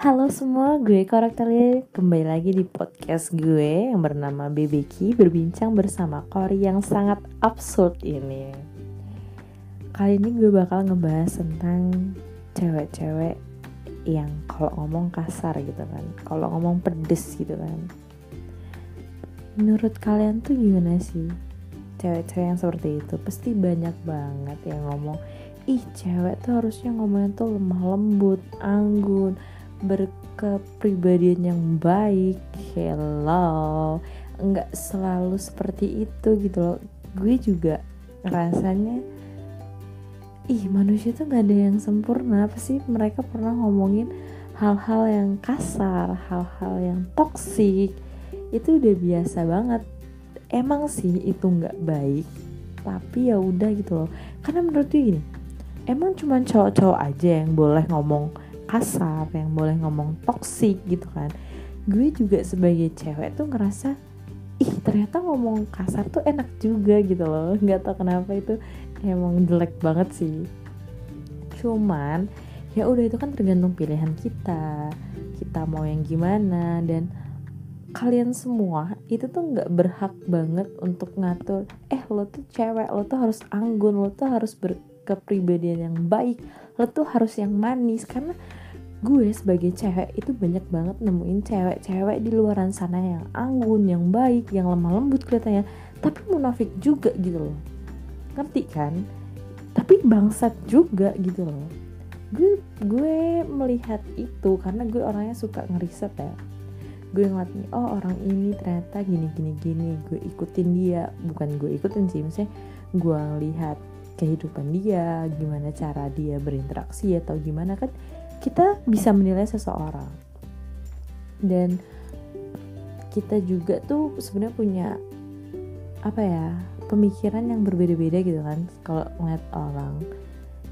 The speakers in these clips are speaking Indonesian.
Halo semua, gue Koraktelia kembali lagi di podcast gue yang bernama BBQ berbincang bersama Kori yang sangat absurd ini. Kali ini gue bakal ngebahas tentang cewek-cewek yang kalau ngomong kasar gitu kan, kalau ngomong pedes gitu kan. Menurut kalian tuh gimana sih? Cewek-cewek yang seperti itu pasti banyak banget yang ngomong, ih cewek tuh harusnya ngomongnya tuh lemah lembut, anggun, berkepribadian yang baik hello. Nggak selalu seperti itu gitu loh. Gue juga rasanya ih manusia tuh nggak ada yang sempurna. Apa sih mereka pernah ngomongin hal-hal yang kasar hal-hal yang toksik itu udah biasa banget. Emang sih itu nggak baik tapi ya udah gitu loh. Karena menurut gue gini emang cuma cowok-cowok aja yang boleh ngomong kasar yang boleh ngomong toksik gitu kan. Gue juga sebagai cewek tuh ngerasa ih ternyata ngomong kasar tuh enak juga gitu loh. Nggak tau kenapa itu emang jelek banget sih. Cuman ya udah itu kan tergantung pilihan kita. Kita mau yang gimana dan kalian semua itu tuh nggak berhak banget untuk ngatur eh lo tuh cewek lo tuh harus anggun lo tuh harus berkepribadian yang baik lo tuh harus yang manis. Karena gue sebagai cewek itu banyak banget nemuin cewek-cewek di luaran sana yang anggun, yang baik, yang lemah lembut kelihatannya, tapi munafik juga gitu loh. Ngerti kan? Tapi bangsat juga gitu loh. Gue gue melihat itu karena gue orangnya suka ngeriset ya. Gue ngeliat nih, oh orang ini ternyata gini gini gini, gue ikutin dia, bukan gue ikutin sih, misalnya gue ngelihat kehidupan dia, gimana cara dia berinteraksi atau gimana kan kita bisa menilai seseorang. Dan kita juga tuh sebenarnya punya apa ya pemikiran yang berbeda-beda gitu kan kalau ngeliat orang.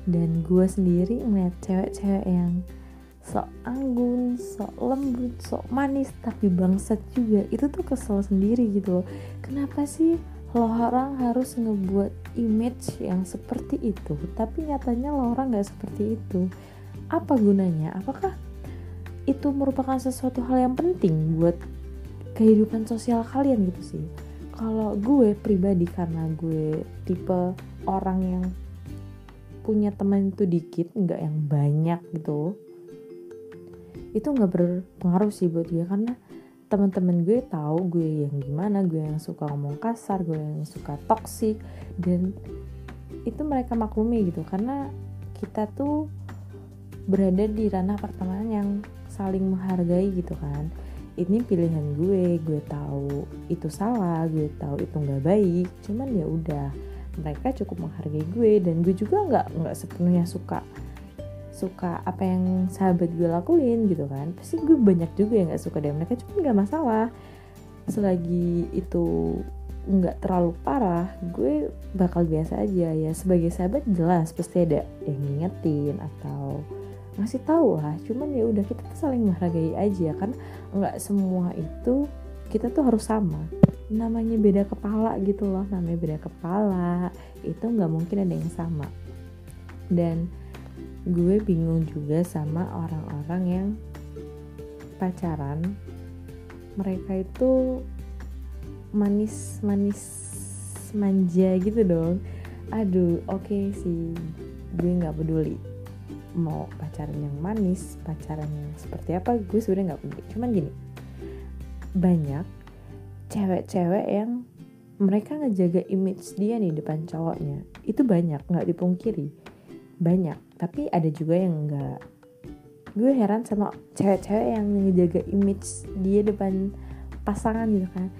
Dan gue sendiri ngeliat cewek-cewek yang sok anggun, sok lembut, sok manis tapi bangsat juga. Itu tuh kesel sendiri gitu loh. Kenapa sih lo orang harus ngebuat image yang seperti itu tapi nyatanya lo orang nggak seperti itu apa gunanya? Apakah itu merupakan sesuatu hal yang penting buat kehidupan sosial kalian gitu sih? Kalau gue pribadi karena gue tipe orang yang punya teman itu dikit nggak yang banyak gitu itu nggak berpengaruh sih buat gue. Karena teman-teman gue tahu gue yang gimana gue yang suka ngomong kasar gue yang suka toksik dan itu mereka maklumi gitu. Karena kita tuh berada di ranah pertemanan yang saling menghargai gitu kan. Ini pilihan gue gue tahu itu salah gue tahu itu nggak baik cuman ya udah. Mereka cukup menghargai gue dan gue juga nggak nggak sepenuhnya suka suka apa yang sahabat gue lakuin gitu kan. Pasti gue banyak juga yang nggak suka dari mereka cuma nggak masalah. Selagi itu nggak terlalu parah gue bakal biasa aja. Ya sebagai sahabat jelas pasti ada yang ngingetin atau ngasih tahu lah. Cuman ya udah kita tuh saling menghargai aja kan. Nggak semua itu kita tuh harus sama. Namanya beda kepala gitu loh namanya beda kepala itu nggak mungkin ada yang sama. Dan gue bingung juga sama orang-orang yang pacaran mereka itu manis manis manja gitu dong. Aduh oke okay sih gue nggak peduli mau pacaran yang manis pacaran yang seperti apa gue sebenarnya nggak peduli. Cuman gini banyak cewek-cewek yang mereka ngejaga image dia nih depan cowoknya. Itu banyak nggak dipungkiri. Banyak tapi ada juga yang enggak gue heran sama cewek-cewek yang ngejaga image dia depan pasangan gitu kan.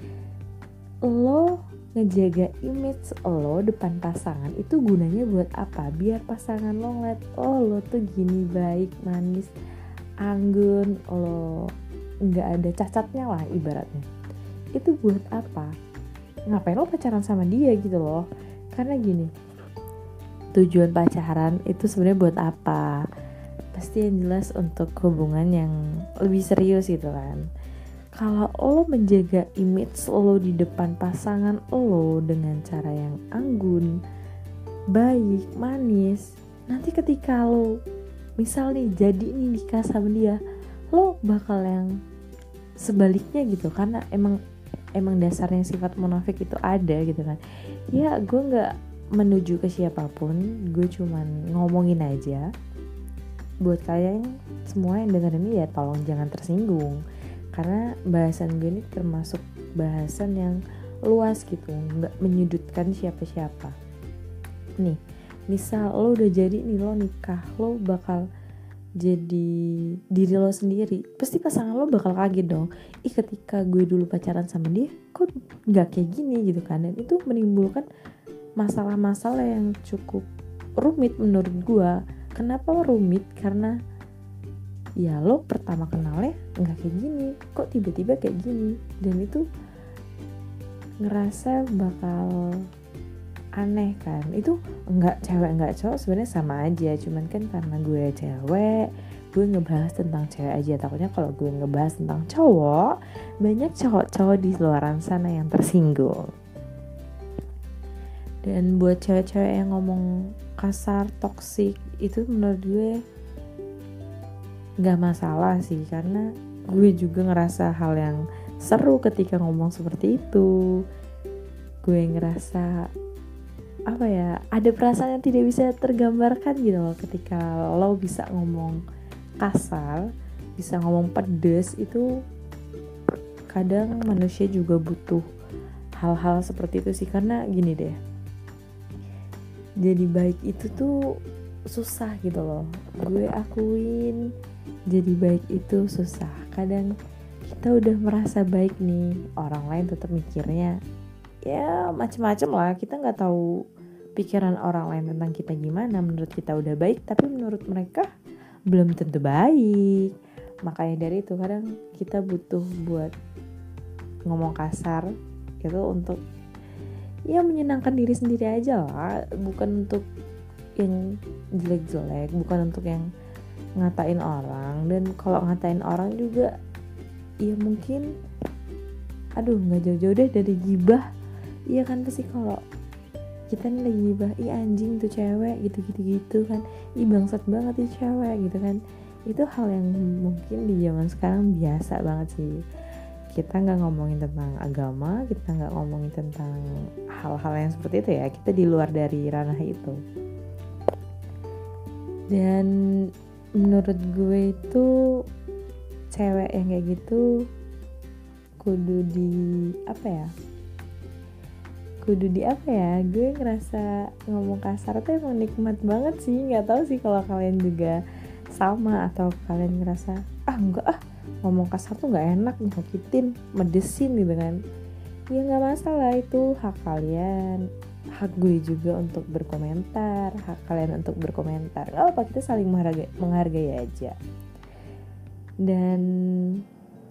Lo ngejaga image lo depan pasangan itu gunanya buat apa? Biar pasangan lo ngeliat oh lo tuh gini baik manis anggun lo nggak ada cacatnya lah ibaratnya. Itu buat apa? Ngapain lo pacaran sama dia gitu loh? Karena gini tujuan pacaran itu sebenarnya buat apa? Pasti yang jelas untuk hubungan yang lebih serius gitu kan kalau lo menjaga image lo di depan pasangan lo dengan cara yang anggun, baik, manis, nanti ketika lo misal nih jadi nih nikah sama dia, lo bakal yang sebaliknya gitu. Karena emang emang dasarnya sifat munafik itu ada gitu kan. Ya gue nggak menuju ke siapa pun gue cuman ngomongin aja. Buat kalian semua yang dengar ini ya tolong jangan tersinggung karena bahasan gue ini termasuk bahasan yang luas gitu nggak menyudutkan siapa-siapa. Nih misal lo udah jadi nih lo nikah lo bakal jadi diri lo sendiri. Pasti pasangan lo bakal kaget dong. Ih ketika gue dulu pacaran sama dia kok nggak kayak gini gitu kan? Dan itu menimbulkan masalah-masalah yang cukup rumit menurut gue kenapa rumit? Karena ya lo pertama kenalnya nggak kayak gini kok tiba-tiba kayak gini? Dan itu ngerasa bakal aneh kan? Itu nggak cewek nggak cowok sebenarnya sama aja cuman kan karena gue cewek gue ngebahas tentang cewek aja. Takutnya kalau gue ngebahas tentang cowok banyak cowok-cowok di luar sana yang tersinggung. Dan buat cewek-cewek yang ngomong kasar toksik itu menurut gue nggak masalah sih karena gue juga ngerasa hal yang seru ketika ngomong seperti itu. Gue ngerasa apa ya ada perasaan yang tidak bisa tergambarkan gitu loh. Ketika lo bisa ngomong kasar bisa ngomong pedes itu kadang manusia juga butuh hal-hal seperti itu sih. Karena gini deh jadi baik itu tuh susah gitu loh. Gue akuin jadi baik itu susah. Kadang kita udah merasa baik nih orang lain tetap mikirnya ya macem-macem lah. Kita nggak tahu pikiran orang lain tentang kita gimana. Menurut kita udah baik tapi menurut mereka belum tentu baik. Makanya dari itu kadang kita butuh buat ngomong kasar itu untuk ya menyenangkan diri sendiri aja lah. Bukan untuk yang jelek-jelek bukan untuk yang ngatain orang dan kalau ngatain orang juga ya mungkin aduh nggak jauh-jauh deh dari gibah. Iya kan pasti kalau kita nih lagi gibah ih anjing tuh cewek gitu gitu gitu kan. Ih bangsat banget nih cewek gitu kan. Itu hal yang mungkin di zaman sekarang biasa banget sih. Kita nggak ngomongin tentang agama kita nggak ngomongin tentang hal-hal yang seperti itu ya. Kita di luar dari ranah itu. Dan menurut gue itu cewek yang kayak gitu kudu di apa ya? Kudu di apa ya? Gue ngerasa ngomong kasar tuh emang nikmat banget sih. Nggak tahu sih kalau kalian juga sama atau kalian ngerasa ah enggak ah ngomong kasar tuh nggak enak nyakitin medesin gitu kan. Ya nggak masalah itu hak kalian hak gue juga untuk berkomentar hak kalian untuk berkomentar. Nggak apa kita saling menghargai, menghargai aja. Dan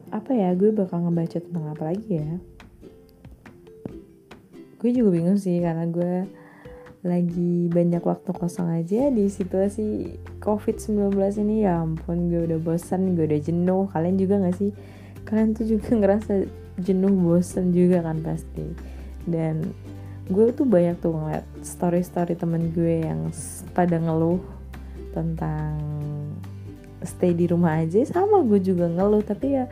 apa ya gue bakal ngebaca tentang apa lagi ya? Gue juga bingung sih karena gue lagi banyak waktu kosong aja di situasi covid-19 ini. Ya ampun gue udah bosan gue udah jenuh. Kalian juga gak sih? Kalian tuh juga ngerasa jenuh bosan juga kan pasti. Dan gue tuh banyak tuh ngeliat story-story temen gue yang pada ngeluh tentang stay di rumah aja. Sama gue juga ngeluh tapi ya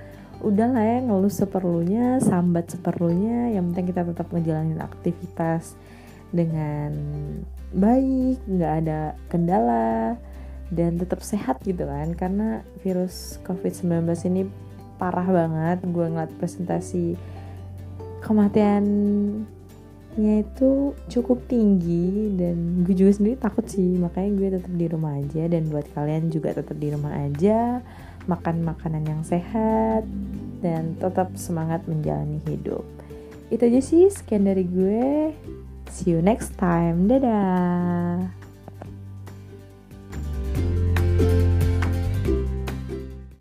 udah lah ya ngeluh seperlunya sambat seperlunya. Yang penting kita tetap ngejalanin aktivitas dengan baik nggak ada kendala dan tetap sehat gitu kan. Karena virus covid-19 ini parah banget. Gue ngeliat presentasi kematiannya itu cukup tinggi dan gue juga sendiri takut sih. Makanya gue tetap di rumah aja dan buat kalian juga tetap di rumah aja. Makan makanan yang sehat dan tetap semangat menjalani hidup. Itu aja sih. Sekian dari gue. See you next time. Dadah.